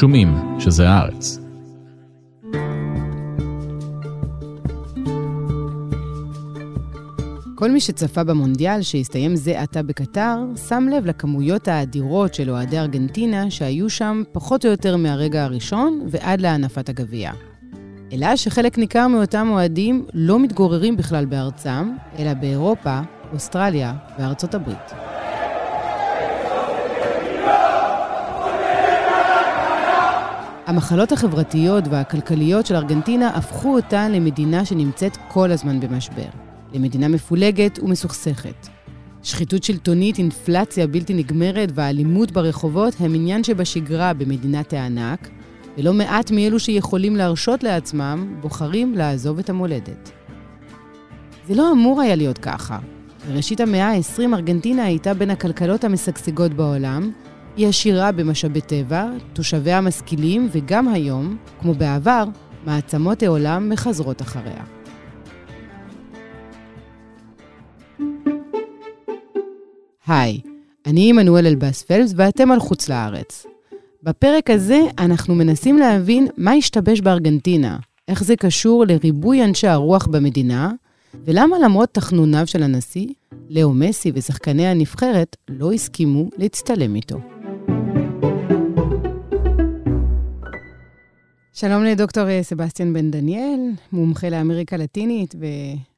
שומעים שזה הארץ. כל מי שצפה במונדיאל שהסתיים זה עתה בקטר, שם לב לכמויות האדירות של אוהדי ארגנטינה שהיו שם פחות או יותר מהרגע הראשון ועד להנפת הגביע. אלא שחלק ניכר מאותם אוהדים לא מתגוררים בכלל בארצם, אלא באירופה, אוסטרליה וארצות הברית. המחלות החברתיות והכלכליות של ארגנטינה הפכו אותה למדינה שנמצאת כל הזמן במשבר. למדינה מפולגת ומסוכסכת. שחיתות שלטונית, אינפלציה בלתי נגמרת והאלימות ברחובות הם עניין שבשגרה במדינת הענק, ולא מעט מאלו שיכולים להרשות לעצמם בוחרים לעזוב את המולדת. זה לא אמור היה להיות ככה. בראשית המאה ה-20 ארגנטינה הייתה בין הכלכלות המשגשגות בעולם, היא עשירה במשאבי טבע, תושביה משכילים, וגם היום, כמו בעבר, מעצמות העולם מחזרות אחריה. היי, אני עמנואל אלבאס פלס ואתם על חוץ לארץ. בפרק הזה אנחנו מנסים להבין מה השתבש בארגנטינה, איך זה קשור לריבוי אנשי הרוח במדינה, ולמה למרות תחנוניו של הנשיא, לאו מסי ושחקני הנבחרת לא הסכימו להצטלם איתו. שלום לדוקטור סבסטיאן בן דניאל, מומחה לאמריקה לטינית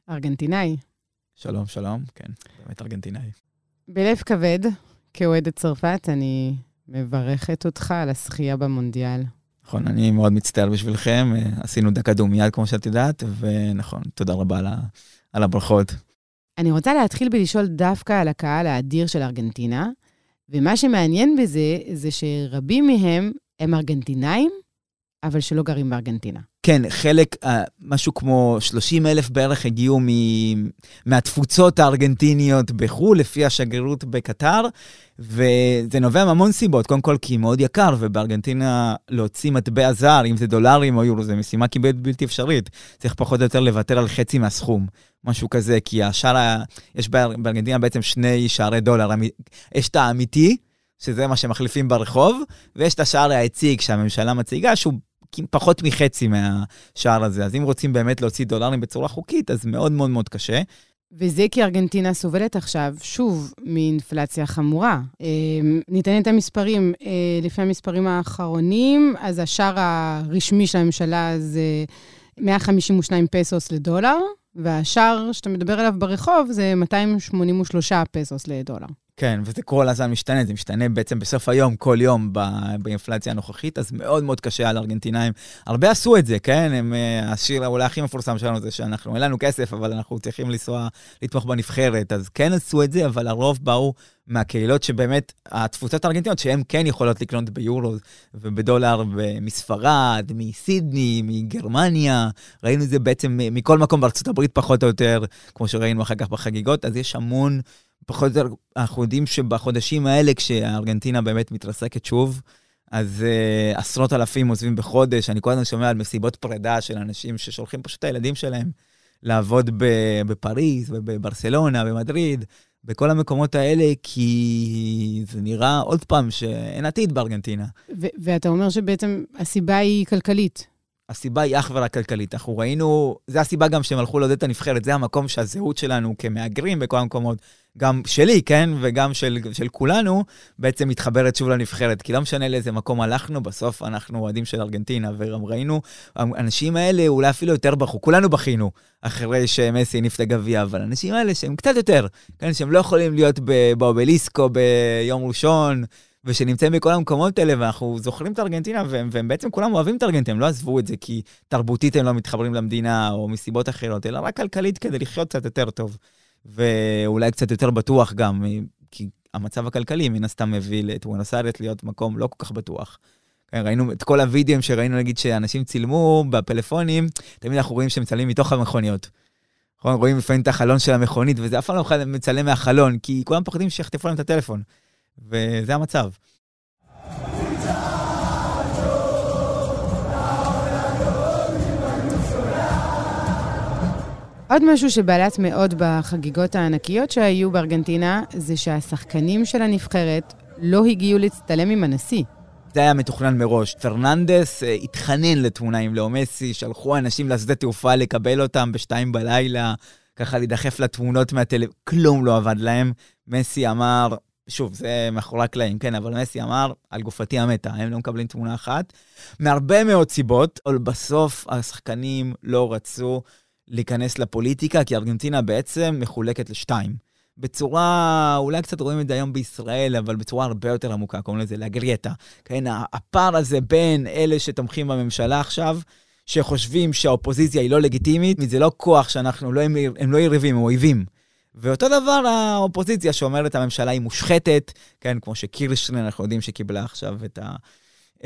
וארגנטינאי. שלום, שלום, כן, באמת ארגנטינאי. בלב כבד, כאוהדת צרפת, אני מברכת אותך על השחייה במונדיאל. נכון, אני מאוד מצטער בשבילכם, אה, עשינו דקה דומייה, כמו שאת יודעת, ונכון, תודה רבה על, על הברכות. אני רוצה להתחיל בלשאול דווקא על הקהל האדיר של ארגנטינה, ומה שמעניין בזה, זה שרבים מהם הם ארגנטינאים, אבל שלא גרים בארגנטינה. כן, חלק, אה, משהו כמו 30 אלף בערך הגיעו מ... מהתפוצות הארגנטיניות בחו"ל, לפי השגרירות בקטר, וזה נובע מהמון סיבות. קודם כל, כי מאוד יקר, ובארגנטינה להוציא מטבע זר, אם זה דולרים או יורו, זו משימה כמעט בלתי אפשרית. צריך פחות או יותר לוותר על חצי מהסכום, משהו כזה, כי השער, יש בארגנטינה בעצם שני שערי דולר. יש את האמיתי, שזה מה שמחליפים ברחוב, ויש את השער היציג שהממשלה מציגה, שהוא פחות מחצי מהשער הזה. אז אם רוצים באמת להוציא דולרים בצורה חוקית, אז מאוד מאוד מאוד קשה. וזה כי ארגנטינה סובלת עכשיו, שוב, מאינפלציה חמורה. אה, ניתן את המספרים. אה, לפי המספרים האחרונים, אז השער הרשמי של הממשלה זה 152 פסוס לדולר, והשער שאתה מדבר עליו ברחוב זה 283 פסוס לדולר. כן, וזה כל הזמן משתנה, זה משתנה בעצם בסוף היום, כל יום באינפלציה הנוכחית, אז מאוד מאוד קשה על ארגנטינאים. הרבה עשו את זה, כן? הם, אה, השיר אולי הכי מפורסם שלנו זה שאנחנו, אין לנו כסף, אבל אנחנו צריכים לנסוע, לתמוך בנבחרת. אז כן עשו את זה, אבל הרוב באו מהקהילות שבאמת, התפוצות הארגנטיניות, שהן כן יכולות לקנות ביורו ובדולר מספרד, מסידני, מגרמניה. ראינו את זה בעצם מכל מקום בארצות הברית פחות או יותר, כמו שראינו אחר כך בחגיגות, אז יש המון... פחות או יותר, אנחנו יודעים שבחודשים האלה, כשארגנטינה באמת מתרסקת שוב, אז uh, עשרות אלפים עוזבים בחודש. אני כל הזמן שומע על מסיבות פרידה של אנשים ששולחים פשוט את הילדים שלהם לעבוד בפריז, בברסלונה, במדריד, בכל המקומות האלה, כי זה נראה עוד פעם שאין עתיד בארגנטינה. ואתה אומר שבעצם הסיבה היא כלכלית. הסיבה היא אך ורק כלכלית. אנחנו ראינו, זה הסיבה גם שהם הלכו לעודד את הנבחרת, זה המקום שהזהות שלנו כמהגרים בכל המקומות, גם שלי, כן, וגם של, של כולנו, בעצם מתחברת שוב לנבחרת. כי לא משנה לאיזה מקום הלכנו, בסוף אנחנו אוהדים של ארגנטינה, וגם ראינו, האנשים האלה אולי אפילו יותר בכו, כולנו בכינו אחרי שמסי הניף את הגביע, אבל האנשים האלה שהם קצת יותר, כן, שהם לא יכולים להיות באובליסקו ביום ראשון, ושנמצאים בכל המקומות האלה, ואנחנו זוכרים את ארגנטינה, והם, והם בעצם כולם אוהבים את ארגנטינה, הם לא עזבו את זה כי תרבותית הם לא מתחברים למדינה, או מסיבות אחרות, אלא רק כלכלית כדי לחיות קצת יותר טוב. ואולי קצת יותר בטוח גם, כי המצב הכלכלי מן הסתם מביא את בואנוס להיות מקום לא כל כך בטוח. כן, ראינו את כל הווידאוים שראינו, נגיד, שאנשים צילמו בפלאפונים, תמיד אנחנו רואים שהם מצלמים מתוך המכוניות. נכון? רואים לפעמים את החלון של המכונית, וזה אף פעם לא לצלם מהחלון, כי כולם פוחדים שיחטפו להם את הטלפון. וזה המצב. עוד משהו שבלט מאוד בחגיגות הענקיות שהיו בארגנטינה, זה שהשחקנים של הנבחרת לא הגיעו להצטלם עם הנשיא. זה היה מתוכנן מראש. פרננדס אה, התחנן לתמונה עם לאו מסי, שלחו אנשים לשדה תעופה לקבל אותם בשתיים בלילה, ככה להידחף לתמונות מהטלוויזיה, כלום לא עבד להם. מסי אמר, שוב, זה מאחורי הקלעים, כן, אבל מסי אמר, על גופתי המתה, הם לא מקבלים תמונה אחת. מהרבה מאוד סיבות, אבל בסוף השחקנים לא רצו להיכנס לפוליטיקה, כי ארגנטינה בעצם מחולקת לשתיים. בצורה, אולי קצת רואים את זה היום בישראל, אבל בצורה הרבה יותר עמוקה, קוראים לזה לאגריאטה. כן, הפער הזה בין אלה שתומכים בממשלה עכשיו, שחושבים שהאופוזיציה היא לא לגיטימית, זה לא כוח שאנחנו, לא, הם, הם לא יריבים, הם אויבים. ואותו דבר האופוזיציה שאומרת הממשלה היא מושחתת, כן, כמו שקירשטיין, אנחנו יודעים שקיבלה עכשיו את ה...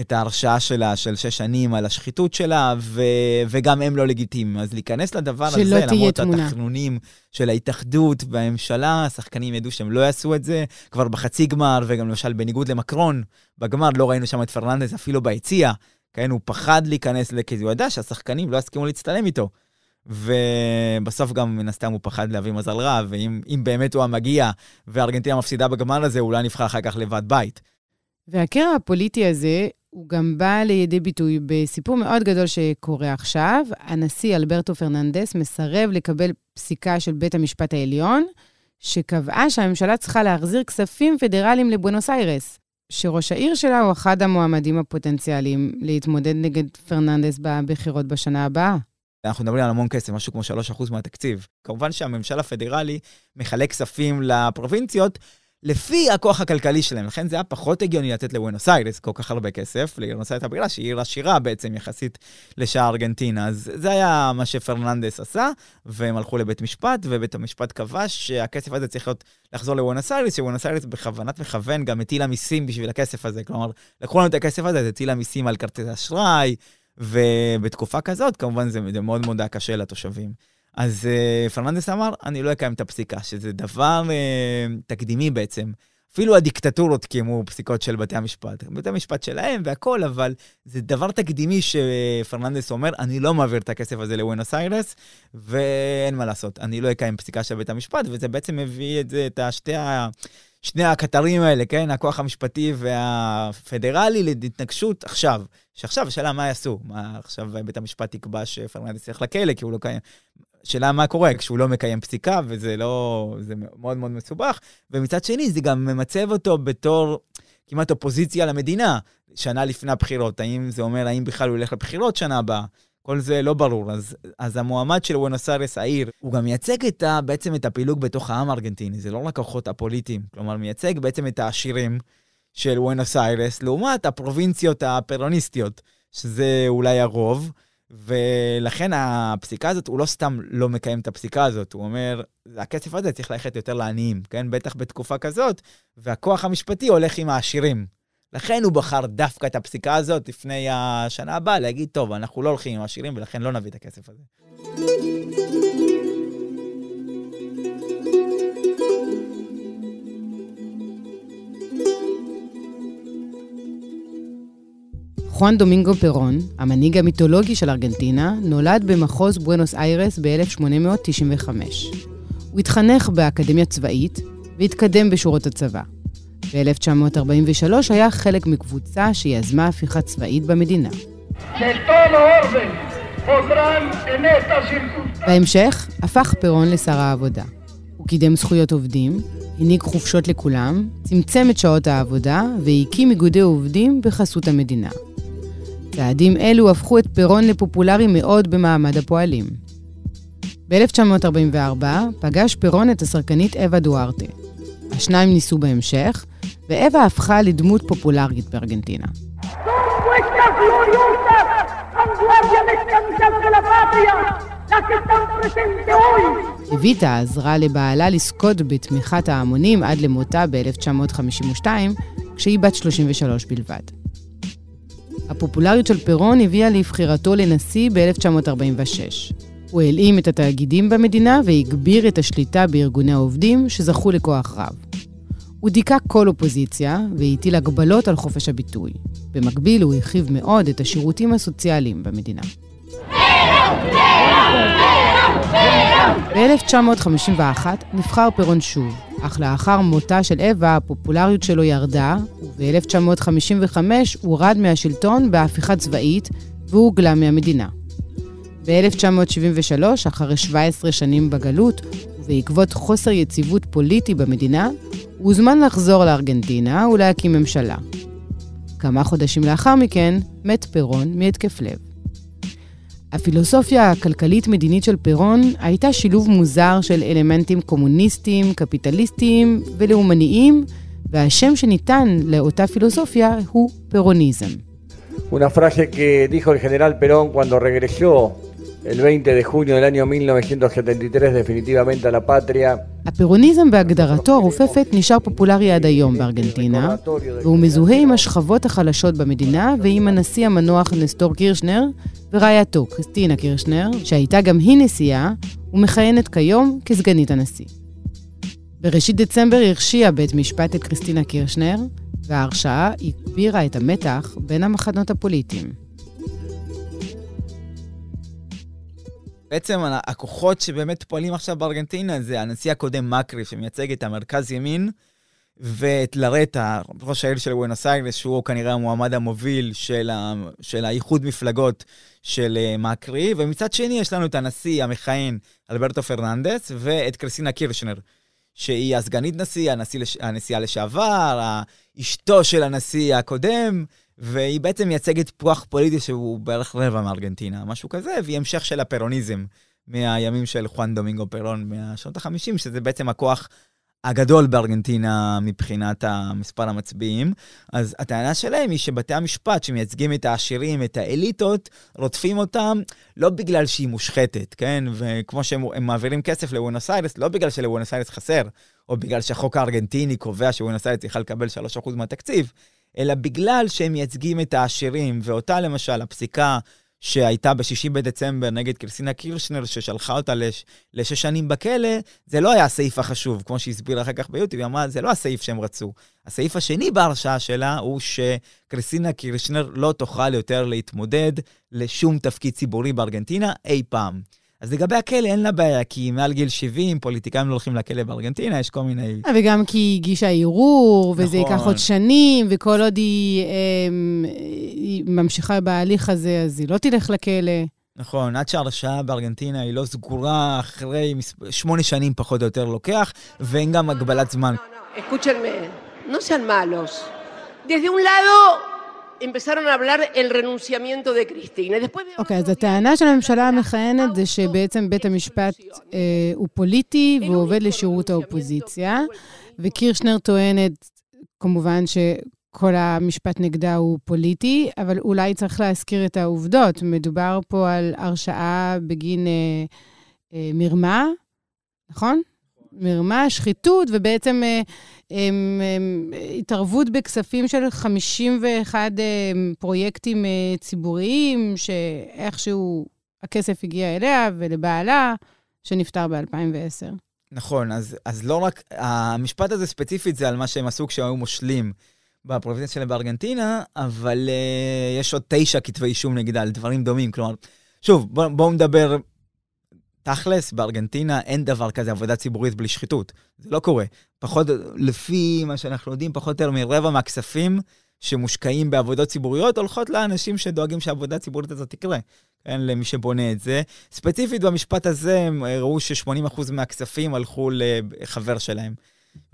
את ההרשעה שלה של שש שנים על השחיתות שלה, ו, וגם הם לא לגיטימיים. אז להיכנס לדבר הזה, למרות תמונה. התחנונים של ההתאחדות והממשלה, השחקנים ידעו שהם לא יעשו את זה. כבר בחצי גמר, וגם למשל בניגוד למקרון, בגמר לא ראינו שם את פרננדס אפילו ביציע. כן, הוא פחד להיכנס, כי הוא ידע שהשחקנים לא יסכימו להצטלם איתו. ובסוף גם מן הסתם הוא פחד להביא מזל רע, ואם באמת הוא היה מגיע וארגנטינה מפסידה בגמר הזה, אולי נבחר אחר כך לבד בית. והקרע הפוליטי הזה הוא גם בא לידי ביטוי בסיפור מאוד גדול שקורה עכשיו. הנשיא אלברטו פרננדס מסרב לקבל פסיקה של בית המשפט העליון, שקבעה שהממשלה צריכה להחזיר כספים פדרליים לבואנוס איירס, שראש העיר שלה הוא אחד המועמדים הפוטנציאליים להתמודד נגד פרננדס בבחירות בשנה הבאה. אנחנו מדברים על המון כסף, משהו כמו 3% מהתקציב. כמובן שהממשל הפדרלי מחלק כספים לפרובינציות, לפי הכוח הכלכלי שלהם. לכן זה היה פחות הגיוני לתת לבואנוס איירס כל כך הרבה כסף, לבואנוס איירס בגלל שהיא עיר עשירה בעצם יחסית לשאר ארגנטינה. אז זה היה מה שפרננדס עשה, והם הלכו לבית משפט, ובית המשפט קבע שהכסף הזה צריך להיות, לחזור לבואנוס איירס, שבואנוס איירס בכוונת מכוון גם הטילה מיסים בשביל הכסף הזה. כלומר, לקחו לנו את הכסף הזה, הטילה מיסים על כרטיס אשראי, ובתקופה כזאת, כמובן זה, זה מאוד מאוד היה קשה לתושבים. אז uh, פרננדס אמר, אני לא אקיים את הפסיקה, שזה דבר uh, תקדימי בעצם. אפילו הדיקטטורות קיימו פסיקות של בתי המשפט. בתי המשפט שלהם והכול, אבל זה דבר תקדימי שפרננדס אומר, אני לא מעביר את הכסף הזה לוונוס איירס, ואין מה לעשות, אני לא אקיים פסיקה של בית המשפט, וזה בעצם מביא את זה, את השתי ה... שני הקטרים האלה, כן? הכוח המשפטי והפדרלי להתנגשות עכשיו. שעכשיו השאלה מה יעשו. מה עכשיו בית המשפט יקבע שפרננדס ילך לכלא, כי הוא לא קיים. שאלה מה קורה כשהוא לא מקיים פסיקה, וזה לא... זה מאוד מאוד מסובך. ומצד שני, זה גם ממצב אותו בתור כמעט אופוזיציה למדינה, שנה לפני הבחירות. האם זה אומר, האם בכלל הוא ילך לבחירות שנה הבאה? כל זה לא ברור. אז, אז המועמד של וונוס איירס, העיר, הוא גם מייצג את ה, בעצם את הפילוג בתוך העם הארגנטיני, זה לא רק הכוחות הפוליטיים. כלומר, מייצג בעצם את העשירים של וונוס איירס, לעומת הפרובינציות הפרוניסטיות, שזה אולי הרוב. ולכן הפסיקה הזאת, הוא לא סתם לא מקיים את הפסיקה הזאת, הוא אומר, הכסף הזה צריך ללכת יותר לעניים, כן? בטח בתקופה כזאת, והכוח המשפטי הולך עם העשירים. לכן הוא בחר דווקא את הפסיקה הזאת לפני השנה הבאה, להגיד, טוב, אנחנו לא הולכים עם העשירים ולכן לא נביא את הכסף הזה. חואן דומינגו פרון, המנהיג המיתולוגי של ארגנטינה, נולד במחוז בואנוס איירס ב-1895. הוא התחנך באקדמיה צבאית והתקדם בשורות הצבא. ב-1943 היה חלק מקבוצה שיזמה הפיכה צבאית במדינה. בהמשך הפך פרון לשר העבודה. הוא קידם זכויות עובדים, הנהיג חופשות לכולם, צמצם את שעות העבודה והקים איגודי עובדים בחסות המדינה. צעדים אלו הפכו את פרון לפופולרי מאוד במעמד הפועלים. ב-1944 פגש פרון את השחקנית אווה דוארטה. השניים ניסו בהמשך, ואווה הפכה לדמות פופולרית בארגנטינה. אביטה עזרה לבעלה לזכות בתמיכת ההמונים עד למותה ב-1952, כשהיא בת 33 בלבד. הפופולריות של פרון הביאה לבחירתו לנשיא ב-1946. הוא הלאים את התאגידים במדינה והגביר את השליטה בארגוני העובדים שזכו לכוח רב. הוא דיכא כל אופוזיציה והטיל הגבלות על חופש הביטוי. במקביל הוא הרחיב מאוד את השירותים הסוציאליים במדינה. ב-1951 נבחר פרון שוב, אך לאחר מותה של אווה הפופולריות שלו ירדה, וב-1955 הורד מהשלטון בהפיכה צבאית והוגלה מהמדינה. ב-1973, אחרי 17 שנים בגלות, ובעקבות חוסר יציבות פוליטי במדינה, הוא הוזמן לחזור לארגנטינה ולהקים ממשלה. כמה חודשים לאחר מכן, מת פירון מהתקף לב. הפילוסופיה הכלכלית-מדינית של פירון הייתה שילוב מוזר של אלמנטים קומוניסטיים, קפיטליסטיים ולאומניים, והשם שניתן לאותה פילוסופיה הוא פירוניזם. Una frase que dijo el general Perón cuando regresó el 20 de junio del año 1973 definitivamente a la patria. הפירוניזם בהגדרתו הרופפת נשאר פופולרי עד היום בארגנטינה, והוא מזוהה עם השכבות החלשות במדינה ועם הנשיא המנוח נסטור קירשנר ורעייתו, קריסטינה קירשנר, שהייתה גם היא נשיאה, ומכהנת כיום כסגנית הנשיא. בראשית דצמבר הרשיע בית משפט את קריסטינה קירשנר, וההרשעה הגבירה את המתח בין המחנות הפוליטיים. בעצם הכוחות שבאמת פועלים עכשיו בארגנטינה זה הנשיא הקודם מקרי, שמייצג את המרכז ימין, ואת לרטה, ראש העיר של וונוס איירס, שהוא כנראה המועמד המוביל של, ה, של האיחוד מפלגות של uh, מקרי, ומצד שני יש לנו את הנשיא המכהן, אלברטו פרננדס, ואת קריסינה קירשנר, שהיא הסגנית נשיא, הנשיא, הנשיאה לשעבר, אשתו של הנשיא הקודם, והיא בעצם מייצגת פרוח פוליטי שהוא בערך רבע מארגנטינה, משהו כזה, והיא המשך של הפרוניזם מהימים של חואן דומינגו פרון מהשנות ה-50, שזה בעצם הכוח הגדול בארגנטינה מבחינת מספר המצביעים. אז הטענה שלהם היא שבתי המשפט שמייצגים את העשירים, את האליטות, רודפים אותם לא בגלל שהיא מושחתת, כן? וכמו שהם מעבירים כסף לוונוס איירס, לא בגלל שלוונוס איירס חסר, או בגלל שהחוק הארגנטיני קובע שוונוס איירס צריכה לקבל 3% מהתקציב, אלא בגלל שהם מייצגים את העשירים, ואותה למשל, הפסיקה שהייתה בשישי בדצמבר נגד קרסינה קירשנר, ששלחה אותה לש, לשש שנים בכלא, זה לא היה הסעיף החשוב, כמו שהסבירה אחר כך ביוטיוב, היא אמרה, זה לא הסעיף שהם רצו. הסעיף השני בהרשעה שלה הוא שקרסינה קירשנר לא תוכל יותר להתמודד לשום תפקיד ציבורי בארגנטינה אי פעם. אז לגבי הכלא אין לה בעיה, כי מעל גיל 70 פוליטיקאים לא הולכים לכלא בארגנטינה, יש כל מיני... אה, וגם כי היא הגישה ערעור, וזה נכון. ייקח עוד שנים, וכל עוד היא, אה, היא ממשיכה בהליך הזה, אז היא לא תלך לכלא. נכון, עד שהרשעה בארגנטינה היא לא סגורה, אחרי שמונה שנים פחות או יותר לוקח, ואין גם הגבלת זמן. sean malos. Desde un lado, empezaron a hablar el renunciamiento de Cristina. אוקיי, אז הטענה של הממשלה המכהנת זה שבעצם בית המשפט אה, הוא פוליטי והוא עובד לשירות האופוזיציה, וקירשנר טוענת, כמובן, שכל המשפט נגדה הוא פוליטי, אבל אולי צריך להזכיר את העובדות. מדובר פה על הרשעה בגין אה, אה, מרמה, נכון? מרמה, שחיתות, ובעצם אה, הם, התערבות בכספים של 51 הם, אה, פרויקטים אה, ציבוריים, שאיכשהו הכסף הגיע אליה ולבעלה, שנפטר ב-2010. נכון, אז, אז לא רק, המשפט הזה ספציפית זה על מה שהם עשו כשהיו מושלים בפרובינציה שלהם בארגנטינה, אבל uh, יש עוד תשע כתבי אישום נגדה על דברים דומים. כלומר, שוב, בואו בוא נדבר תכלס, בארגנטינה אין דבר כזה עבודה ציבורית בלי שחיתות. זה לא קורה. פחות, לפי מה שאנחנו יודעים, פחות או יותר מרבע מהכספים שמושקעים בעבודות ציבוריות הולכות לאנשים שדואגים שהעבודה הציבורית הזאת תקרה. כן, למי שבונה את זה. ספציפית במשפט הזה, הם ראו ש-80% מהכספים הלכו לחבר שלהם.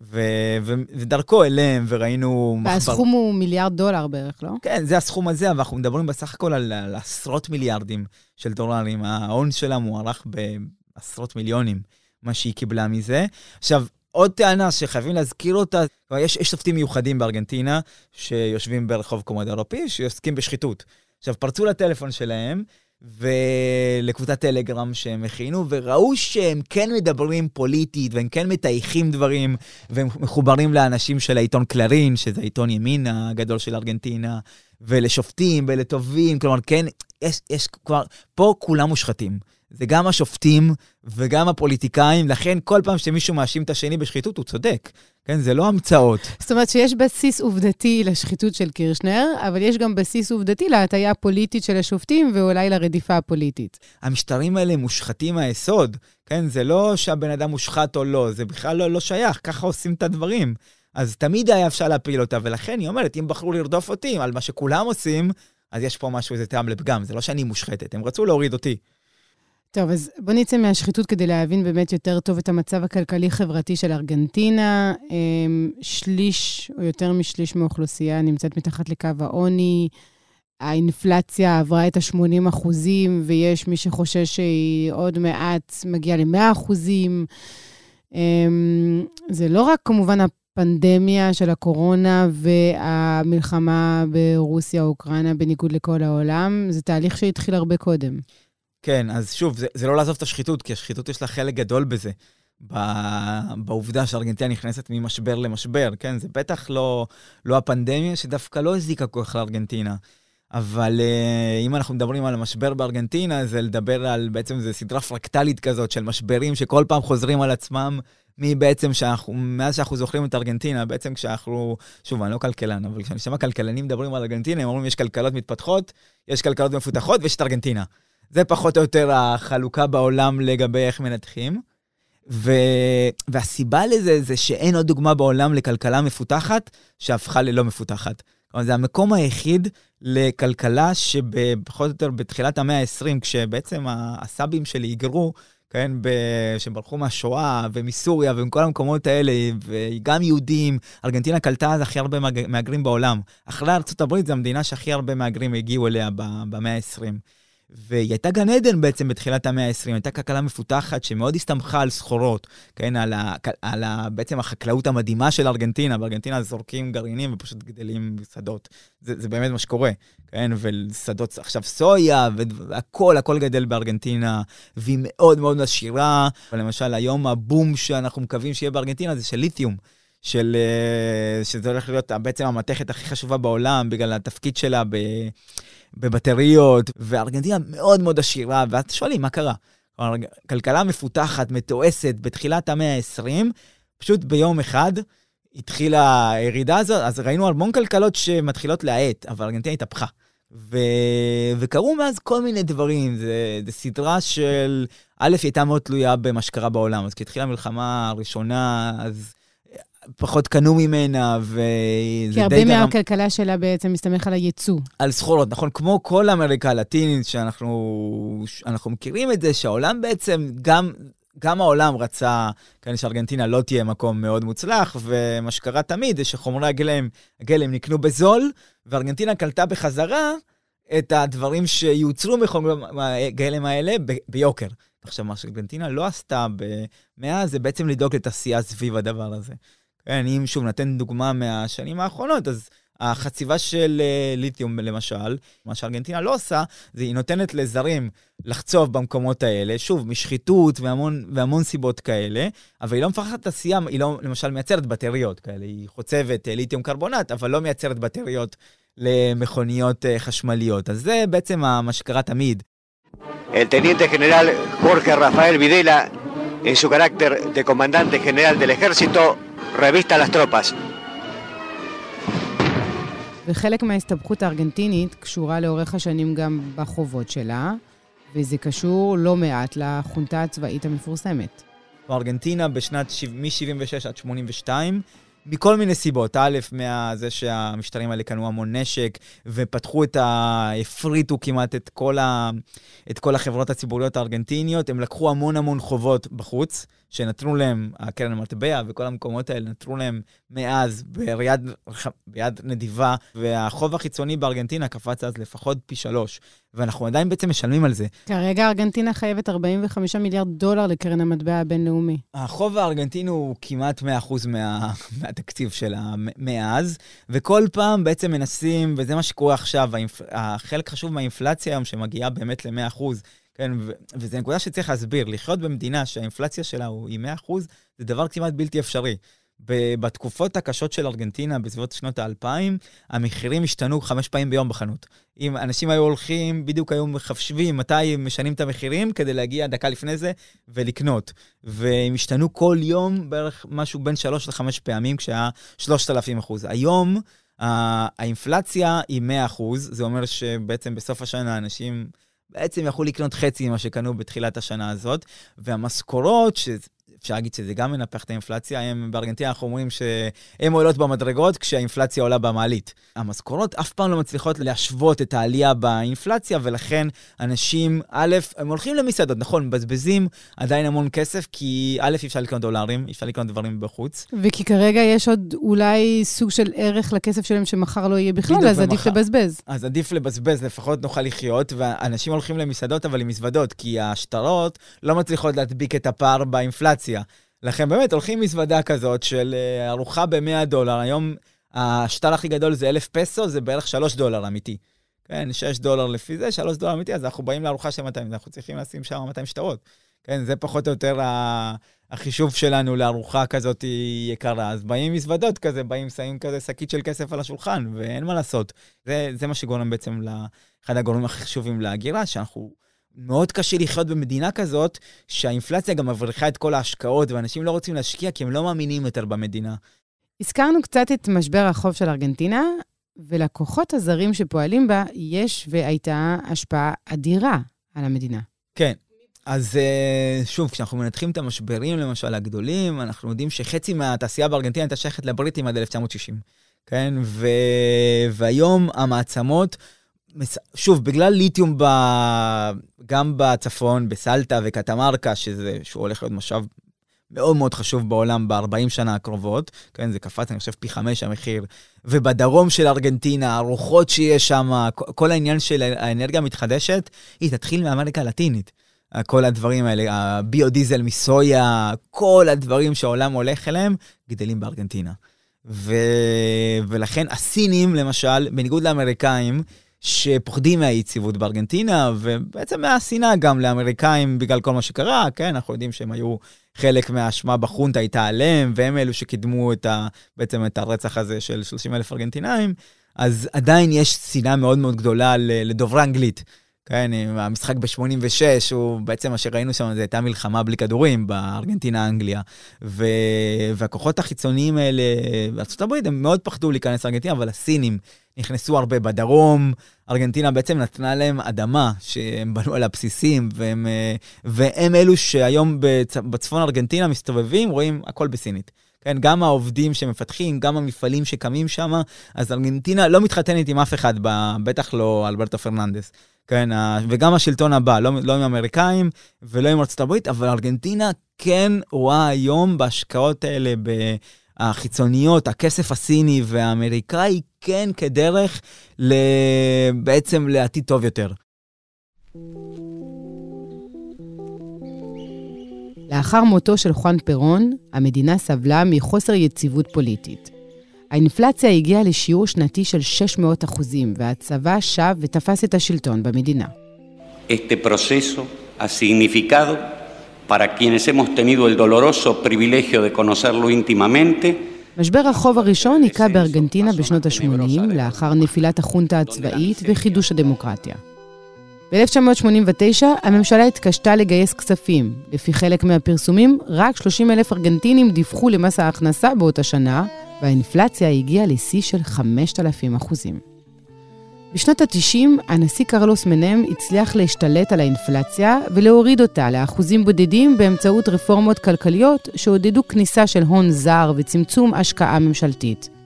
ו- ו- ודרכו אליהם, וראינו... והסכום מחבר... הוא מיליארד דולר בערך, לא? כן, זה הסכום הזה, אבל אנחנו מדברים בסך הכל על, על עשרות מיליארדים של דולרים. ההון שלה מוערך בעשרות מיליונים, מה שהיא קיבלה מזה. עכשיו, עוד טענה שחייבים להזכיר אותה, יש, יש שופטים מיוחדים בארגנטינה, שיושבים ברחוב קומוד אירופי, שעוסקים בשחיתות. עכשיו, פרצו לטלפון שלהם, ולקבוצת טלגרם שהם הכינו, וראו שהם כן מדברים פוליטית, והם כן מטייחים דברים, והם מחוברים לאנשים של העיתון קלרין, שזה העיתון ימין הגדול של ארגנטינה, ולשופטים ולטובים, כלומר, כן, יש, יש כבר, פה כולם מושחתים. זה גם השופטים וגם הפוליטיקאים, לכן כל פעם שמישהו מאשים את השני בשחיתות, הוא צודק. כן, זה לא המצאות. זאת אומרת שיש בסיס עובדתי לשחיתות של קירשנר, אבל יש גם בסיס עובדתי להטיה הפוליטית של השופטים ואולי לרדיפה הפוליטית. המשטרים האלה מושחתים מהיסוד, כן? זה לא שהבן אדם מושחת או לא, זה בכלל לא, לא שייך, ככה עושים את הדברים. אז תמיד היה אפשר להפיל אותה, ולכן היא אומרת, אם בחרו לרדוף אותי על מה שכולם עושים, אז יש פה משהו, איזה טעם לפגם, זה לא שאני מושחתת, הם רצו להוריד אותי. טוב, אז בוא נצא מהשחיתות כדי להבין באמת יותר טוב את המצב הכלכלי-חברתי של ארגנטינה. אמ, שליש, או יותר משליש מהאוכלוסייה נמצאת מתחת לקו העוני. האינפלציה עברה את ה-80 אחוזים, ויש מי שחושש שהיא עוד מעט מגיעה ל-100 אחוזים. אמ, זה לא רק כמובן הפנדמיה של הקורונה והמלחמה ברוסיה-אוקראינה בניגוד לכל העולם, זה תהליך שהתחיל הרבה קודם. כן, אז שוב, זה, זה לא לעזוב את השחיתות, כי השחיתות יש לה חלק גדול בזה. בעובדה שארגנטינה נכנסת ממשבר למשבר, כן? זה בטח לא, לא הפנדמיה, שדווקא לא הזיקה כל כך לארגנטינה. אבל uh, אם אנחנו מדברים על המשבר בארגנטינה, זה לדבר על, בעצם זה סדרה פרקטלית כזאת של משברים שכל פעם חוזרים על עצמם, מבעצם שאנחנו, מאז שאנחנו זוכרים את ארגנטינה, בעצם כשאנחנו, שוב, אני לא כלכלן, אבל כשאני שומע כלכלנים מדברים על ארגנטינה, הם אומרים יש כלכלות מתפתחות, יש כלכלות מפותחות ויש את ארגנטינה. זה פחות או יותר החלוקה בעולם לגבי איך מנתחים. ו... והסיבה לזה זה שאין עוד דוגמה בעולם לכלכלה מפותחת שהפכה ללא מפותחת. כלומר, זה המקום היחיד לכלכלה שפחות או יותר בתחילת המאה ה-20, כשבעצם הסאבים שלי היגרו, כן, ב... שברחו מהשואה ומסוריה ומכל המקומות האלה, וגם יהודים, ארגנטינה קלטה אז הכי הרבה מהגרים בעולם. אחרי ארה"ב זו המדינה שהכי הרבה מהגרים הגיעו אליה במאה ה-20. והיא הייתה גן עדן בעצם בתחילת המאה ה-20, הייתה כלכלה מפותחת שמאוד הסתמכה על סחורות, כן, על, ה, על ה, בעצם החקלאות המדהימה של ארגנטינה, בארגנטינה זורקים גרעינים ופשוט גדלים שדות. זה, זה באמת מה שקורה, כן, ושדות עכשיו סויה, והכל, הכל גדל בארגנטינה, והיא מאוד מאוד עשירה. למשל, היום הבום שאנחנו מקווים שיהיה בארגנטינה זה של ליתיום. של, אה, שזה הולך להיות בעצם המתכת הכי חשובה בעולם, בגלל התפקיד שלה ב... בבטריות, וארגנטינה מאוד מאוד עשירה, ואז שואלים, מה קרה? כלכלה מפותחת, מתועסת, בתחילת המאה ה-20, פשוט ביום אחד התחילה הירידה הזאת, אז ראינו המון כלכלות שמתחילות להאט, אבל ארגנטינה התהפכה. ו... וקרו מאז כל מיני דברים, זו סדרה של... א', היא הייתה מאוד תלויה במה שקרה בעולם, אז כשהתחילה המלחמה הראשונה, אז פחות קנו ממנה, וזה די גרם... כי הרבה מהכלכלה שלה בעצם מסתמך על הייצוא. על סחורות, נכון? כמו כל אמריקה הלטינית, שאנחנו מכירים את זה, שהעולם בעצם, גם, גם העולם רצה, כאן שארגנטינה לא תהיה מקום מאוד מוצלח, ומה שקרה תמיד זה שחומרי הגלם, הגלם נקנו בזול, וארגנטינה קלטה בחזרה את הדברים שיוצרו מחומרי הגלם האלה ב- ביוקר. עכשיו, מה שארגנטינה לא עשתה מאז, זה בעצם לדאוג לתעשייה סביב הדבר הזה. כן, אם שוב נתן דוגמה מהשנים האחרונות, אז החציבה של uh, ליתיום למשל, מה שארגנטינה לא עושה, זה היא נותנת לזרים לחצוב במקומות האלה, שוב, משחיתות והמון, והמון סיבות כאלה, אבל היא לא מפחדת תעשייה, היא לא למשל מייצרת בטריות כאלה, היא חוצבת uh, ליתיום קרבונט, אבל לא מייצרת בטריות למכוניות uh, חשמליות. אז זה בעצם מה שקרה תמיד. El teniente general Jorge Rafael Videla, en su carácter de comandante general del ejército, רביסטה לסטרופס. וחלק מההסתבכות הארגנטינית קשורה לאורך השנים גם בחובות שלה, וזה קשור לא מעט לחונטה הצבאית המפורסמת. ארגנטינה בשנת מ-76 עד 82 מכל מיני סיבות. א', מזה שהמשטרים האלה קנו המון נשק, ופתחו את ה... הפריטו כמעט את כל, ה... את כל החברות הציבוריות הארגנטיניות, הם לקחו המון המון חובות בחוץ. שנתנו להם, הקרן המטבע וכל המקומות האלה, נתנו להם מאז ביד, ביד נדיבה, והחוב החיצוני בארגנטינה קפץ אז לפחות פי שלוש, ואנחנו עדיין בעצם משלמים על זה. כרגע ארגנטינה חייבת 45 מיליארד דולר לקרן המטבע הבינלאומי. החוב הארגנטיני הוא כמעט 100% מה, מהתקציב שלה מאז, וכל פעם בעצם מנסים, וזה מה שקורה עכשיו, החלק חשוב מהאינפלציה היום, שמגיעה באמת ל-100%, כן, ו- וזו נקודה שצריך להסביר. לחיות במדינה שהאינפלציה שלה היא 100%, זה דבר כמעט בלתי אפשרי. בתקופות הקשות של ארגנטינה, בסביבות שנות האלפיים, המחירים השתנו חמש פעמים ביום בחנות. אם אנשים היו הולכים, בדיוק היו מחשבים מתי משנים את המחירים, כדי להגיע דקה לפני זה ולקנות. והם השתנו כל יום בערך משהו בין שלוש לחמש פעמים, כשהיה 3,000 אחוז. היום האינפלציה היא 100 אחוז, זה אומר שבעצם בסוף השנה אנשים... בעצם יכלו לקנות חצי ממה שקנו בתחילת השנה הזאת, והמשכורות, אפשר להגיד שזה גם מנפח את האינפלציה, הם בארגנטינה אנחנו אומרים שהן עולות במדרגות כשהאינפלציה עולה במעלית. המשכורות אף פעם לא מצליחות להשוות את העלייה באינפלציה, ולכן אנשים, א', הם הולכים למסעדות, נכון, מבזבזים עדיין המון כסף, כי א', אי אפשר לקנות דולרים, אי אפשר לקנות דברים בחוץ. וכי כרגע יש עוד אולי סוג של ערך לכסף שלהם שמחר לא יהיה בכלל, אז עדיף לבזבז. אז עדיף לבזבז, לפחות נוכל לחיות, ואנשים הולכים למסעדות, אבל עם מזוודות, כי השטרות לא מצליחות להדביק את הפער באינפלציה. אינפלציה. לכן באמת הולכים מזוודה כזאת של אה, ארוחה ב-100 דולר, היום השטר הכי גדול זה 1,000 פסו, זה בערך 3 דולר אמיתי. כן, 6 דולר לפי זה, 3 דולר אמיתי, אז אנחנו באים לארוחה של 200, אנחנו צריכים לשים שם 200 שטרות. כן, זה פחות או יותר החישוב שלנו לארוחה כזאת יקרה. אז באים מזוודות כזה, באים, שמים כזה שקית של כסף על השולחן, ואין מה לעשות. זה, זה מה שגורם בעצם לאחד הגורמים הכי חשובים להגירה, שאנחנו... מאוד קשה לחיות במדינה כזאת, שהאינפלציה גם מבריחה את כל ההשקעות, ואנשים לא רוצים להשקיע כי הם לא מאמינים יותר במדינה. הזכרנו קצת את משבר החוב של ארגנטינה, ולכוחות הזרים שפועלים בה יש והייתה השפעה אדירה על המדינה. כן. אז אה, שוב, כשאנחנו מנתחים את המשברים, למשל, הגדולים, אנחנו יודעים שחצי מהתעשייה בארגנטינה הייתה שייכת לבריטים עד 1960. כן? ו... והיום המעצמות... שוב, בגלל ליתיום ב... גם בצפון, בסלטה וקטמרקה, שזה, שהוא הולך להיות משאב מאוד מאוד חשוב בעולם ב-40 שנה הקרובות, כן, זה קפץ, אני חושב, פי חמש המחיר. ובדרום של ארגנטינה, הרוחות שיש שם, כל העניין של האנרגיה המתחדשת, היא תתחיל מאמריקה הלטינית. כל הדברים האלה, הביודיזל מסויה, כל הדברים שהעולם הולך אליהם, גדלים בארגנטינה. ו... ולכן הסינים, למשל, בניגוד לאמריקאים, שפוחדים מהיציבות בארגנטינה, ובעצם מהשנאה גם לאמריקאים בגלל כל מה שקרה, כן, אנחנו יודעים שהם היו חלק מהאשמה בחונטה הייתה עליהם, והם אלו שקידמו את ה, בעצם את הרצח הזה של 30 אלף ארגנטינאים, אז עדיין יש שנאה מאוד מאוד גדולה לדוברי אנגלית. כן, המשחק ב-86, הוא בעצם מה שראינו שם, זה הייתה מלחמה בלי כדורים בארגנטינה-אנגליה. ו... והכוחות החיצוניים האלה בארה"ב, הם מאוד פחדו להיכנס לארגנטינה, אבל הסינים נכנסו הרבה בדרום. ארגנטינה בעצם נתנה להם אדמה שהם בנו על הבסיסים, והם, והם אלו שהיום בצ... בצפון ארגנטינה מסתובבים, רואים הכל בסינית. כן, גם העובדים שמפתחים, גם המפעלים שקמים שם, אז ארגנטינה לא מתחתנת עם אף אחד, בטח לא אלברטו פרננדס. כן, וגם השלטון הבא, לא, לא עם האמריקאים ולא עם ארצות הברית, אבל ארגנטינה כן רואה היום בהשקעות האלה, החיצוניות, הכסף הסיני והאמריקאי, כן כדרך ל... בעצם לעתיד טוב יותר. לאחר מותו של חואן פרון, המדינה סבלה מחוסר יציבות פוליטית. האינפלציה הגיעה לשיעור שנתי של 600 אחוזים, והצבא שב ותפס את השלטון במדינה. Este proceso ha significado, para quienes hemos tenido el doloroso privilegio de conocerlo íntimamente, משבר החוב הראשון היכה בארגנטינה בשנות ה-80, לאחר נפילת החונטה הצבאית וחידוש הדמוקרטיה. ב-1989 הממשלה התקשתה לגייס כספים. לפי חלק מהפרסומים, רק 30 אלף ארגנטינים דיווחו למס ההכנסה באותה שנה, והאינפלציה הגיעה לשיא של 5,000 אחוזים. בשנות ה-90, הנשיא קרלוס מנם הצליח להשתלט על האינפלציה ולהוריד אותה לאחוזים בודדים באמצעות רפורמות כלכליות שעודדו כניסה של הון זר וצמצום השקעה ממשלתית.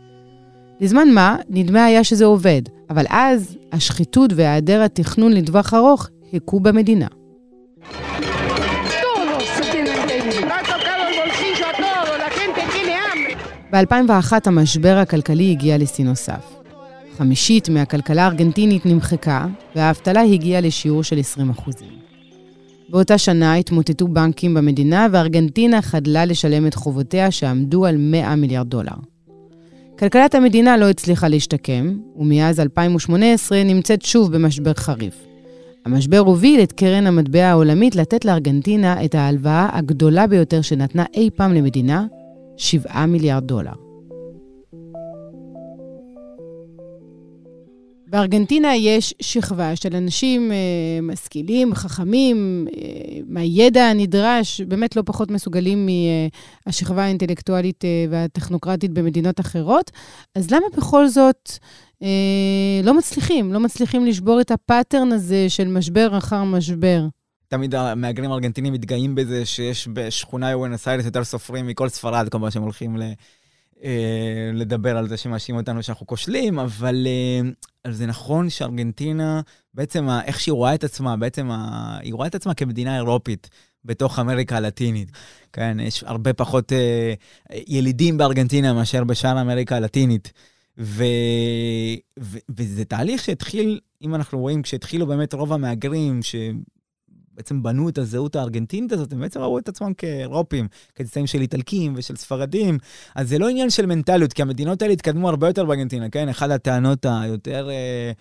לזמן מה, נדמה היה שזה עובד, אבל אז השחיתות והיעדר התכנון לטווח ארוך הכו במדינה. ב-2001 המשבר הכלכלי הגיע לשיא נוסף. חמישית מהכלכלה הארגנטינית נמחקה, והאבטלה הגיעה לשיעור של 20%. באותה שנה התמוטטו בנקים במדינה, וארגנטינה חדלה לשלם את חובותיה שעמדו על 100 מיליארד דולר. כלכלת המדינה לא הצליחה להשתקם, ומאז 2018 נמצאת שוב במשבר חריף. המשבר הוביל את קרן המטבע העולמית לתת לארגנטינה את ההלוואה הגדולה ביותר שנתנה אי פעם למדינה, 7 מיליארד דולר. בארגנטינה יש שכבה של אנשים אה, משכילים, חכמים, אה, מהידע הנדרש, באמת לא פחות מסוגלים מהשכבה האינטלקטואלית אה, והטכנוקרטית במדינות אחרות. אז למה בכל זאת אה, לא מצליחים? לא מצליחים לשבור את הפאטרן הזה של משבר אחר משבר? תמיד המהגרים הארגנטינים מתגאים בזה שיש בשכונה יואנס איירס יותר סופרים מכל ספרד, כל שהם הולכים ל... אה, לדבר על זה שמאשים אותנו שאנחנו כושלים, אבל אה, זה נכון שארגנטינה, בעצם איך שהיא רואה את עצמה, בעצם היא רואה את עצמה כמדינה אירופית. בתוך אמריקה הלטינית. כן, יש הרבה פחות אה, ילידים בארגנטינה מאשר בשאר אמריקה הלטינית. ו... ו... וזה תהליך שהתחיל, אם אנחנו רואים, כשהתחילו באמת רוב המהגרים, ש... בעצם בנו את הזהות הארגנטינית הזאת, הם בעצם ראו את עצמם כאירופים, כצאצאים של איטלקים ושל ספרדים. אז זה לא עניין של מנטליות, כי המדינות האלה התקדמו הרבה יותר בארגנטינה, כן? אחת הטענות היותר... אה,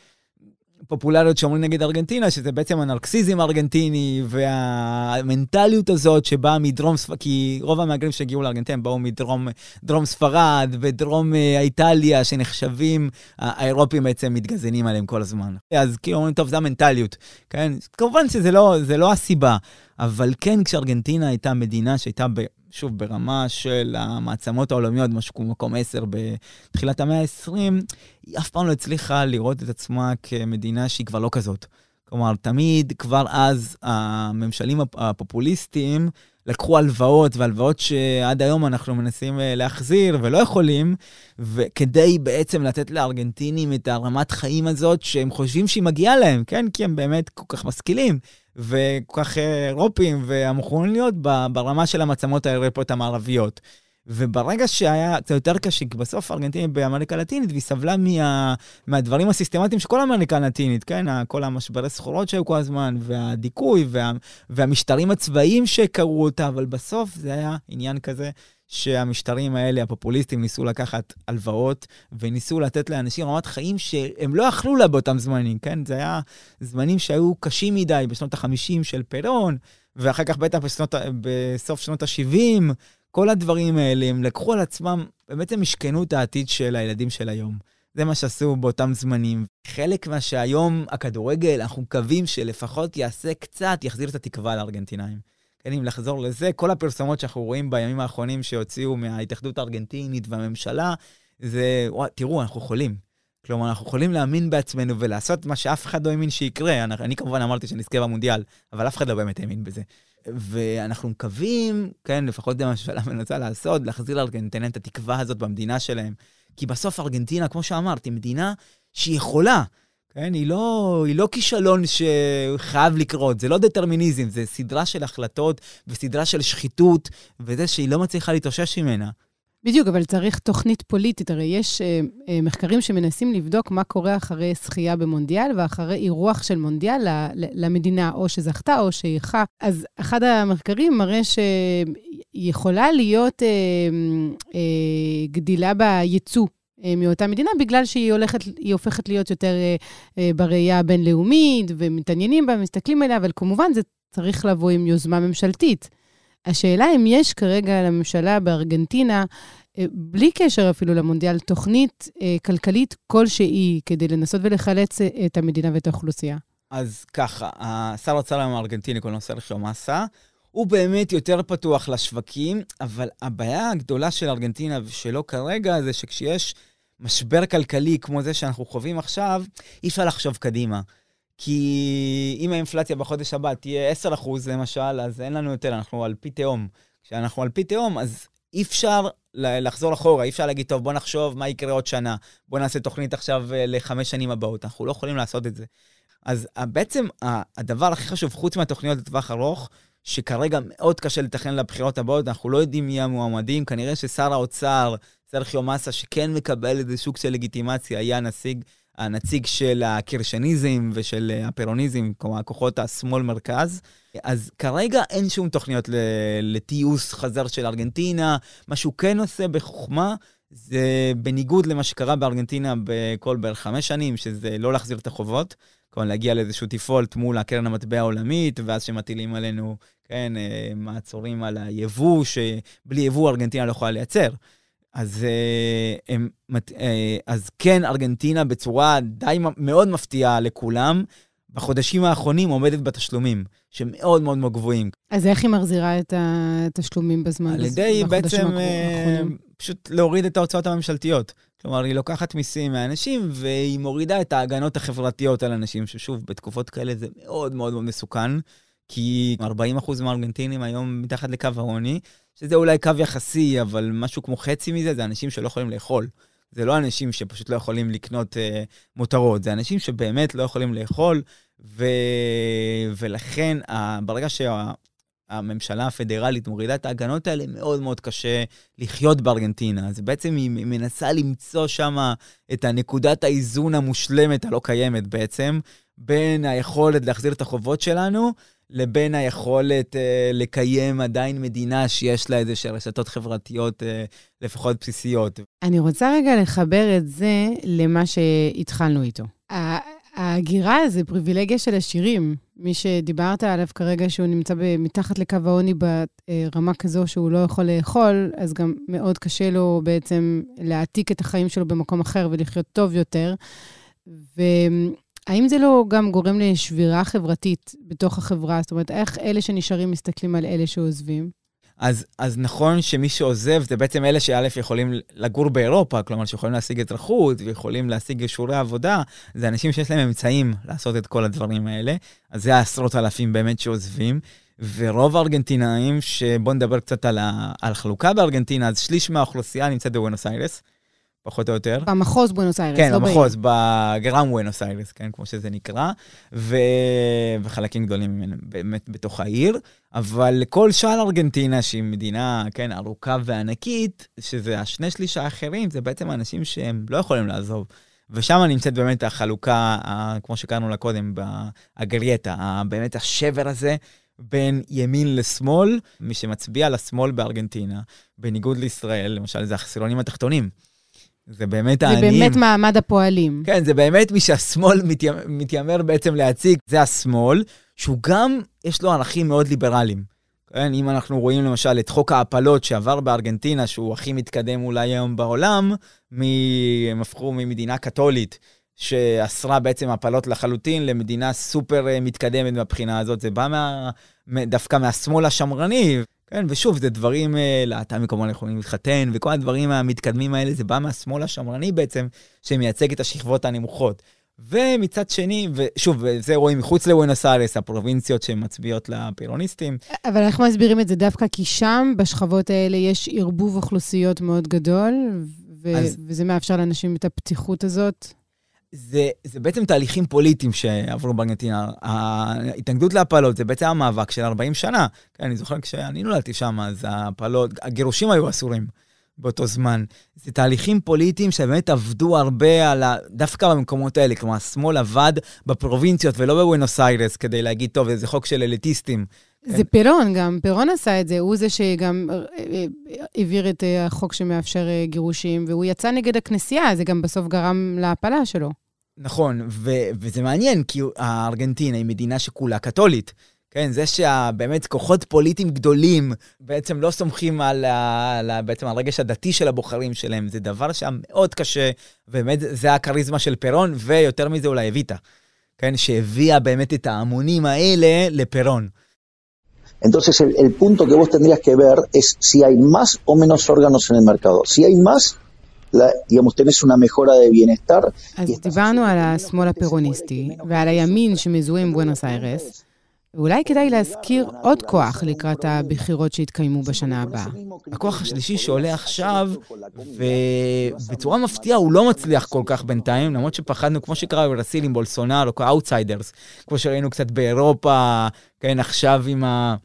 פופולריות שאומרים נגד ארגנטינה, שזה בעצם הנרקסיזם הארגנטיני והמנטליות הזאת שבאה מדרום ספרד, כי רוב המהגרים שהגיעו לארגנטינה באו מדרום דרום ספרד ודרום אה, איטליה, שנחשבים, האירופים בעצם מתגזנים עליהם כל הזמן. אז כאילו אומרים, טוב, זה המנטליות, כן? כמובן שזה לא, לא הסיבה, אבל כן, כשארגנטינה הייתה מדינה שהייתה. שוב, ברמה של המעצמות העולמיות, משהו כמו מקום 10 בתחילת המאה ה-20, היא אף פעם לא הצליחה לראות את עצמה כמדינה שהיא כבר לא כזאת. כלומר, תמיד, כבר אז, הממשלים הפופוליסטיים לקחו הלוואות, והלוואות שעד היום אנחנו מנסים אה, להחזיר ולא יכולים, וכדי בעצם לתת לארגנטינים את הרמת חיים הזאת שהם חושבים שהיא מגיעה להם, כן? כי הם באמת כל כך משכילים. וכל כך אה, אירופים, והם יכולים להיות ברמה של המעצמות האירופיות המערביות. וברגע שהיה קצת יותר קשה, כי בסוף ארגנטינה באמריקה הלטינית, והיא סבלה מה, מהדברים הסיסטמטיים של כל אמריקה הלטינית, כן? כל המשברי סחורות שהיו כל הזמן, והדיכוי, וה, והמשטרים הצבאיים שקרו אותה, אבל בסוף זה היה עניין כזה שהמשטרים האלה, הפופוליסטים, ניסו לקחת הלוואות וניסו לתת לאנשים רמת חיים שהם לא יכלו לה באותם זמנים, כן? זה היה זמנים שהיו קשים מדי בשנות ה-50 של פרון, ואחר כך בטח בסוף שנות ה-70, כל הדברים האלה, הם לקחו על עצמם, באמת הם משכנו את העתיד של הילדים של היום. זה מה שעשו באותם זמנים. חלק מה שהיום הכדורגל, אנחנו מקווים שלפחות יעשה קצת, יחזיר את התקווה לארגנטינאים. כן, אם לחזור לזה, כל הפרסומות שאנחנו רואים בימים האחרונים שהוציאו מההתאחדות הארגנטינית והממשלה, זה, וואי, תראו, אנחנו חולים. כלומר, אנחנו יכולים להאמין בעצמנו ולעשות מה שאף אחד לא האמין שיקרה. אני, אני כמובן אמרתי שנזכה במונדיאל, אבל אף אחד לא באמת האמין בזה. ואנחנו מקווים, כן, לפחות זה מה שהממשלה מנסה לעשות, להחזיר לארגנטינה את התקווה הזאת במדינה שלהם. כי בסוף ארגנטינה, כמו שאמרתי, מדינה שהיא יכולה. כן, היא לא, היא לא כישלון שחייב לקרות, זה לא דטרמיניזם, זה סדרה של החלטות וסדרה של שחיתות, וזה שהיא לא מצליחה להתאושש ממנה. בדיוק, אבל צריך תוכנית פוליטית. הרי יש אה, אה, מחקרים שמנסים לבדוק מה קורה אחרי זכייה במונדיאל ואחרי אירוח של מונדיאל למדינה, או שזכתה או שאירחה. אז אחד המחקרים מראה שיכולה להיות אה, אה, גדילה בייצוא אה, מאותה מדינה, בגלל שהיא הולכת, היא הופכת להיות יותר אה, אה, בראייה הבינלאומית, ומתעניינים בה, מסתכלים עליה, אבל כמובן זה צריך לבוא עם יוזמה ממשלתית. השאלה אם יש כרגע לממשלה בארגנטינה, בלי קשר אפילו למונדיאל, תוכנית כלכלית כלשהי כדי לנסות ולחלץ את המדינה ואת האוכלוסייה. אז ככה, השר האוצר היום הארגנטיני, קוראים לו סרחיו מסה, הוא באמת יותר פתוח לשווקים, אבל הבעיה הגדולה של ארגנטינה ושלו כרגע זה שכשיש משבר כלכלי כמו זה שאנחנו חווים עכשיו, אי אפשר לחשוב קדימה. כי אם האינפלציה בחודש הבא תהיה 10 אחוז, למשל, אז אין לנו יותר, אנחנו על פי תהום. כשאנחנו על פי תהום, אז אי אפשר לחזור אחורה, אי אפשר להגיד, טוב, בוא נחשוב מה יקרה עוד שנה. בוא נעשה תוכנית עכשיו אה, לחמש שנים הבאות. אנחנו לא יכולים לעשות את זה. אז אה, בעצם הדבר הכי חשוב, חוץ מהתוכניות לטווח ארוך, שכרגע מאוד קשה לתכנן לבחירות הבאות, אנחנו לא יודעים מי המועמדים, כנראה ששר האוצר, סרחיו מסה, שכן מקבל איזה שוק של לגיטימציה, היה הנציג, הנציג של הקרשניזם ושל הפרוניזם, כלומר, הכוחות השמאל-מרכז. אז כרגע אין שום תוכניות לתיעוש חזר של ארגנטינה. מה שהוא כן עושה בחוכמה, זה בניגוד למה שקרה בארגנטינה בכל בערך חמש שנים, שזה לא להחזיר את החובות. כלומר, להגיע לאיזשהו דיפולט מול הקרן המטבע העולמית, ואז שמטילים עלינו, כן, אה, מעצורים על היבוא, שבלי יבוא ארגנטינה לא יכולה לייצר. אז, אה, הם, אה, אז כן, ארגנטינה בצורה די מאוד מפתיעה לכולם, בחודשים האחרונים עומדת בתשלומים, שמאוד מאוד מאוד גבוהים. אז איך היא מחזירה את התשלומים בזמן? על ידי בעצם האחרונים? פשוט להוריד את ההוצאות הממשלתיות. כלומר, היא לוקחת מיסים מהאנשים, והיא מורידה את ההגנות החברתיות על אנשים, ששוב, בתקופות כאלה זה מאוד מאוד מאוד מסוכן, כי 40% מהארגנטינים היום מתחת לקו העוני, שזה אולי קו יחסי, אבל משהו כמו חצי מזה, זה אנשים שלא יכולים לאכול. זה לא אנשים שפשוט לא יכולים לקנות אה, מותרות, זה אנשים שבאמת לא יכולים לאכול, ו... ולכן, ברגע שה... הממשלה הפדרלית מורידה את ההגנות האלה, מאוד מאוד קשה לחיות בארגנטינה. אז בעצם היא מנסה למצוא שם את הנקודת האיזון המושלמת, הלא קיימת בעצם, בין היכולת להחזיר את החובות שלנו, לבין היכולת אה, לקיים עדיין מדינה שיש לה איזה רשתות חברתיות אה, לפחות בסיסיות. אני רוצה רגע לחבר את זה למה שהתחלנו איתו. ההגירה זה פריבילגיה של עשירים. מי שדיברת עליו כרגע, שהוא נמצא מתחת לקו העוני ברמה כזו שהוא לא יכול לאכול, אז גם מאוד קשה לו בעצם להעתיק את החיים שלו במקום אחר ולחיות טוב יותר. והאם זה לא גם גורם לשבירה חברתית בתוך החברה? זאת אומרת, איך אלה שנשארים מסתכלים על אלה שעוזבים? אז, אז נכון שמי שעוזב זה בעצם אלה שא' יכולים לגור באירופה, כלומר שיכולים להשיג אזרחות ויכולים להשיג אישורי עבודה, זה אנשים שיש להם אמצעים לעשות את כל הדברים האלה, אז זה העשרות אלפים באמת שעוזבים. ורוב הארגנטינאים, שבואו נדבר קצת על, ה, על חלוקה בארגנטינה, אז שליש מהאוכלוסייה נמצאת בבואנוס איירס. פחות או יותר. במחוז בואנוס איירס, כן, לא בעיר. כן, במחוז, בגרם בואנוס איירס, כן, כמו שזה נקרא, ו... וחלקים גדולים ממנו באמת בתוך העיר. אבל לכל שאר ארגנטינה, שהיא מדינה, כן, ארוכה וענקית, שזה השני שליש האחרים, זה בעצם אנשים שהם לא יכולים לעזוב. ושם נמצאת באמת החלוקה, כמו שקראנו לה קודם, הגרייטה, באמת השבר הזה בין ימין לשמאל, מי שמצביע לשמאל בארגנטינה, בניגוד לישראל, למשל, זה החסילונים התחתונים. זה באמת העניים. זה באמת מעמד הפועלים. כן, זה באמת מי שהשמאל מתיימר בעצם להציג, זה השמאל, שהוא גם, יש לו ערכים מאוד ליברליים. כן, אם אנחנו רואים למשל את חוק ההפלות שעבר בארגנטינה, שהוא הכי מתקדם אולי היום בעולם, מ... הם הפכו ממדינה קתולית, שאסרה בעצם הפלות לחלוטין, למדינה סופר אה, מתקדמת מהבחינה הזאת. זה בא מה... דווקא מהשמאל השמרני, כן, ושוב, זה דברים, אה, להט"בים כמובן יכולים להתחתן, וכל הדברים המתקדמים האלה, זה בא מהשמאל השמרני בעצם, שמייצג את השכבות הנמוכות. ומצד שני, ושוב, זה רואים מחוץ לוונוס איירס, הפרובינציות שמצביעות לפירוניסטים. אבל איך מסבירים את זה? דווקא כי שם, בשכבות האלה, יש ערבוב אוכלוסיות מאוד גדול, ו- אז... וזה מאפשר לאנשים את הפתיחות הזאת? זה, זה בעצם תהליכים פוליטיים שעברו בארגנטינה. ההתנגדות להפלות זה בעצם המאבק של 40 שנה. כן, אני זוכר כשאני נולדתי שם, אז ההפלות, הגירושים היו אסורים באותו זמן. זה תהליכים פוליטיים שבאמת עבדו הרבה על ה... דווקא במקומות האלה. כלומר, השמאל עבד בפרובינציות ולא בבואנוס איירס כדי להגיד, טוב, זה חוק של אליטיסטים. זה כן. פירון גם, פירון עשה את זה, הוא זה שגם אה, אה, העביר את אה, החוק שמאפשר גירושים, והוא יצא נגד הכנסייה, זה גם בסוף גרם להפלה שלו. נכון, ו- וזה מעניין, כי הארגנטינה היא מדינה שכולה קתולית. כן, זה שבאמת כוחות פוליטיים גדולים בעצם לא סומכים על, ה, על ה, בעצם על הרגש הדתי של הבוחרים שלהם, זה דבר שהיה מאוד קשה, ובאמת זה הכריזמה של פירון, ויותר מזה אולי אביטה, כן, שהביאה באמת את ההמונים האלה לפירון. Entonces, el, el, punto que vos tendrías que ver es si hay más o menos órganos en el mercado. Si hay más, la, digamos, tenés una mejora de bienestar. אז דיברנו על השמאל הפירוניסטי ועל הימין שמזוהה עם בואנוס איירס. ואולי כדאי להזכיר עוד כוח לקראת הבחירות שיתקיימו בשנה הבאה. הכוח השלישי שעולה עכשיו, ובצורה מפתיעה הוא לא מצליח כל כך בינתיים, למרות שפחדנו, כמו שקרה בברסיל עם בולסונארו, כאוטסיידרס, כמו שראינו קצת באירופה, כן, עכשיו עם ה...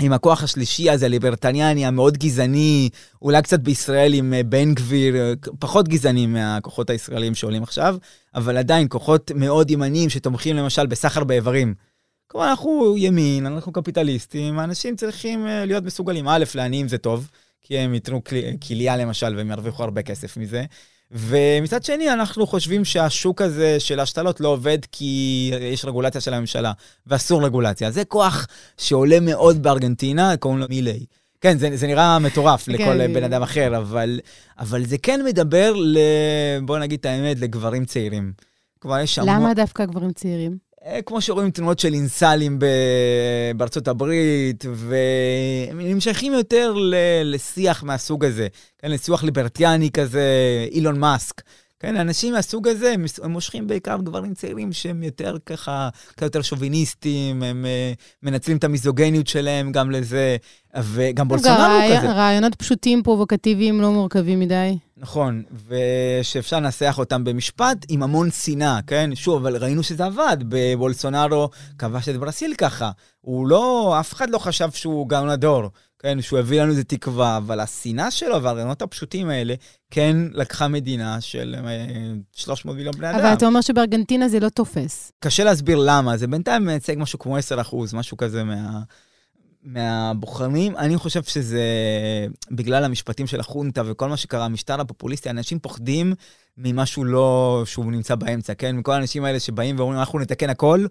עם הכוח השלישי הזה, הליברטניאני, המאוד גזעני, אולי קצת בישראל עם אה, בן גביר, אה, פחות גזעני מהכוחות הישראלים שעולים עכשיו, אבל עדיין כוחות מאוד ימניים שתומכים למשל בסחר באיברים. כלומר, אנחנו ימין, אנחנו קפיטליסטים, האנשים צריכים אה, להיות מסוגלים. א', לעניים זה טוב, כי הם ייתנו כליה למשל והם ירוויחו הרבה כסף מזה. ומצד שני, אנחנו חושבים שהשוק הזה של השתלות לא עובד כי יש רגולציה של הממשלה, ואסור רגולציה. זה כוח שעולה מאוד בארגנטינה, קוראים לו מילי. כן, זה, זה נראה מטורף לכל כן. בן אדם אחר, אבל, אבל זה כן מדבר, ל, בוא נגיד את האמת, לגברים צעירים. כלומר, יש המון... למה דווקא גברים צעירים? אה, כמו שרואים תנועות של אינסלים. בארצות הברית, והם נמשכים יותר. לשיח מהסוג הזה, כן, לשיח ליברטיאני כזה, אילון מאסק. כן, אנשים מהסוג הזה, הם, הם מושכים בעיקר גברים צעירים שהם יותר ככה, קצת יותר שוביניסטים, הם uh, מנצלים את המיזוגניות שלהם גם לזה, וגם בולסונרו רעי- כזה. רעיונות פשוטים, פרובוקטיביים, לא מורכבים מדי. נכון, ושאפשר לנסח אותם במשפט עם המון שנאה, כן? שוב, אבל ראינו שזה עבד. בבולסונרו כבש את ברסיל ככה. הוא לא, אף אחד לא חשב שהוא גאון הדור, כן? שהוא הביא לנו איזה תקווה, אבל השנאה שלו והרעיונות הפשוטים האלה, כן לקחה מדינה של אה, 300 מיליון בני אדם. אבל אתה אומר שבארגנטינה זה לא תופס. קשה להסביר למה, זה בינתיים מייצג משהו כמו 10 אחוז, משהו כזה מה... מהבוחרים, אני חושב שזה בגלל המשפטים של החונטה וכל מה שקרה, המשטר הפופוליסטי, אנשים פוחדים ממשהו לא, שהוא נמצא באמצע, כן? מכל האנשים האלה שבאים ואומרים, אנחנו נתקן הכל,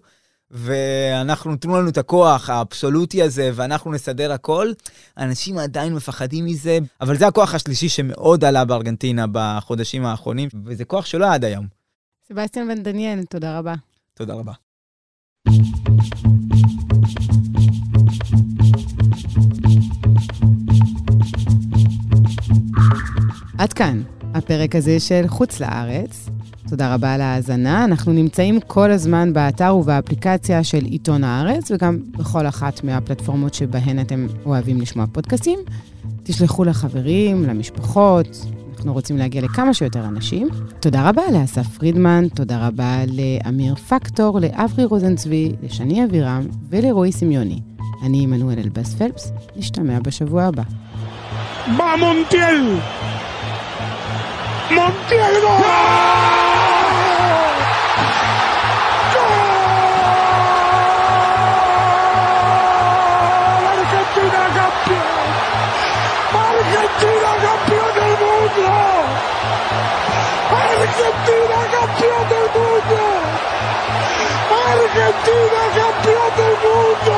ואנחנו, תנו לנו את הכוח האבסולוטי הזה, ואנחנו נסדר הכל. אנשים עדיין מפחדים מזה, אבל זה הכוח השלישי שמאוד עלה בארגנטינה בחודשים האחרונים, וזה כוח שלא היה עד היום. סבסטיאן בן דניאל, תודה רבה. תודה רבה. עד כאן, הפרק הזה של חוץ לארץ. תודה רבה על ההאזנה. אנחנו נמצאים כל הזמן באתר ובאפליקציה של עיתון הארץ, וגם בכל אחת מהפלטפורמות שבהן אתם אוהבים לשמוע פודקאסים. תשלחו לחברים, למשפחות, אנחנו רוצים להגיע לכמה שיותר אנשים. תודה רבה לאסף פרידמן, תודה רבה לאמיר פקטור, לאברי רוזנצבי, לשני אבירם ולרועי סמיוני. אני עמנואל אלבאס פלפס, נשתמע בשבוע הבא. Va Montiel gol! Gol! Argentina campione! Del mundo. Argentina campione del mundo.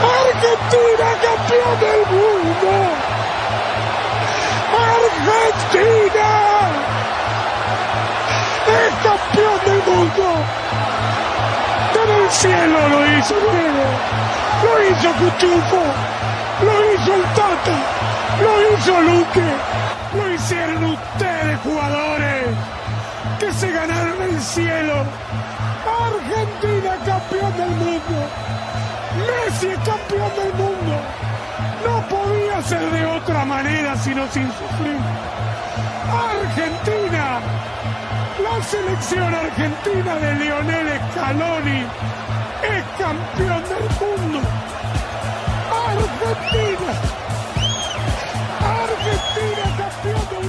Argentina campione del mundo. Argentina es campeón del mundo. En el cielo lo hizo Diego, lo hizo Cuchufo, lo hizo el Tata, lo hizo Luque, lo hicieron ustedes jugadores que se ganaron el cielo. Argentina campeón del mundo. Messi es campeón del mundo. No podía ser de otra manera sino sin sufrir. Argentina, la selección argentina de Lionel Scaloni es campeón del mundo. Argentina, Argentina campeón del mundo.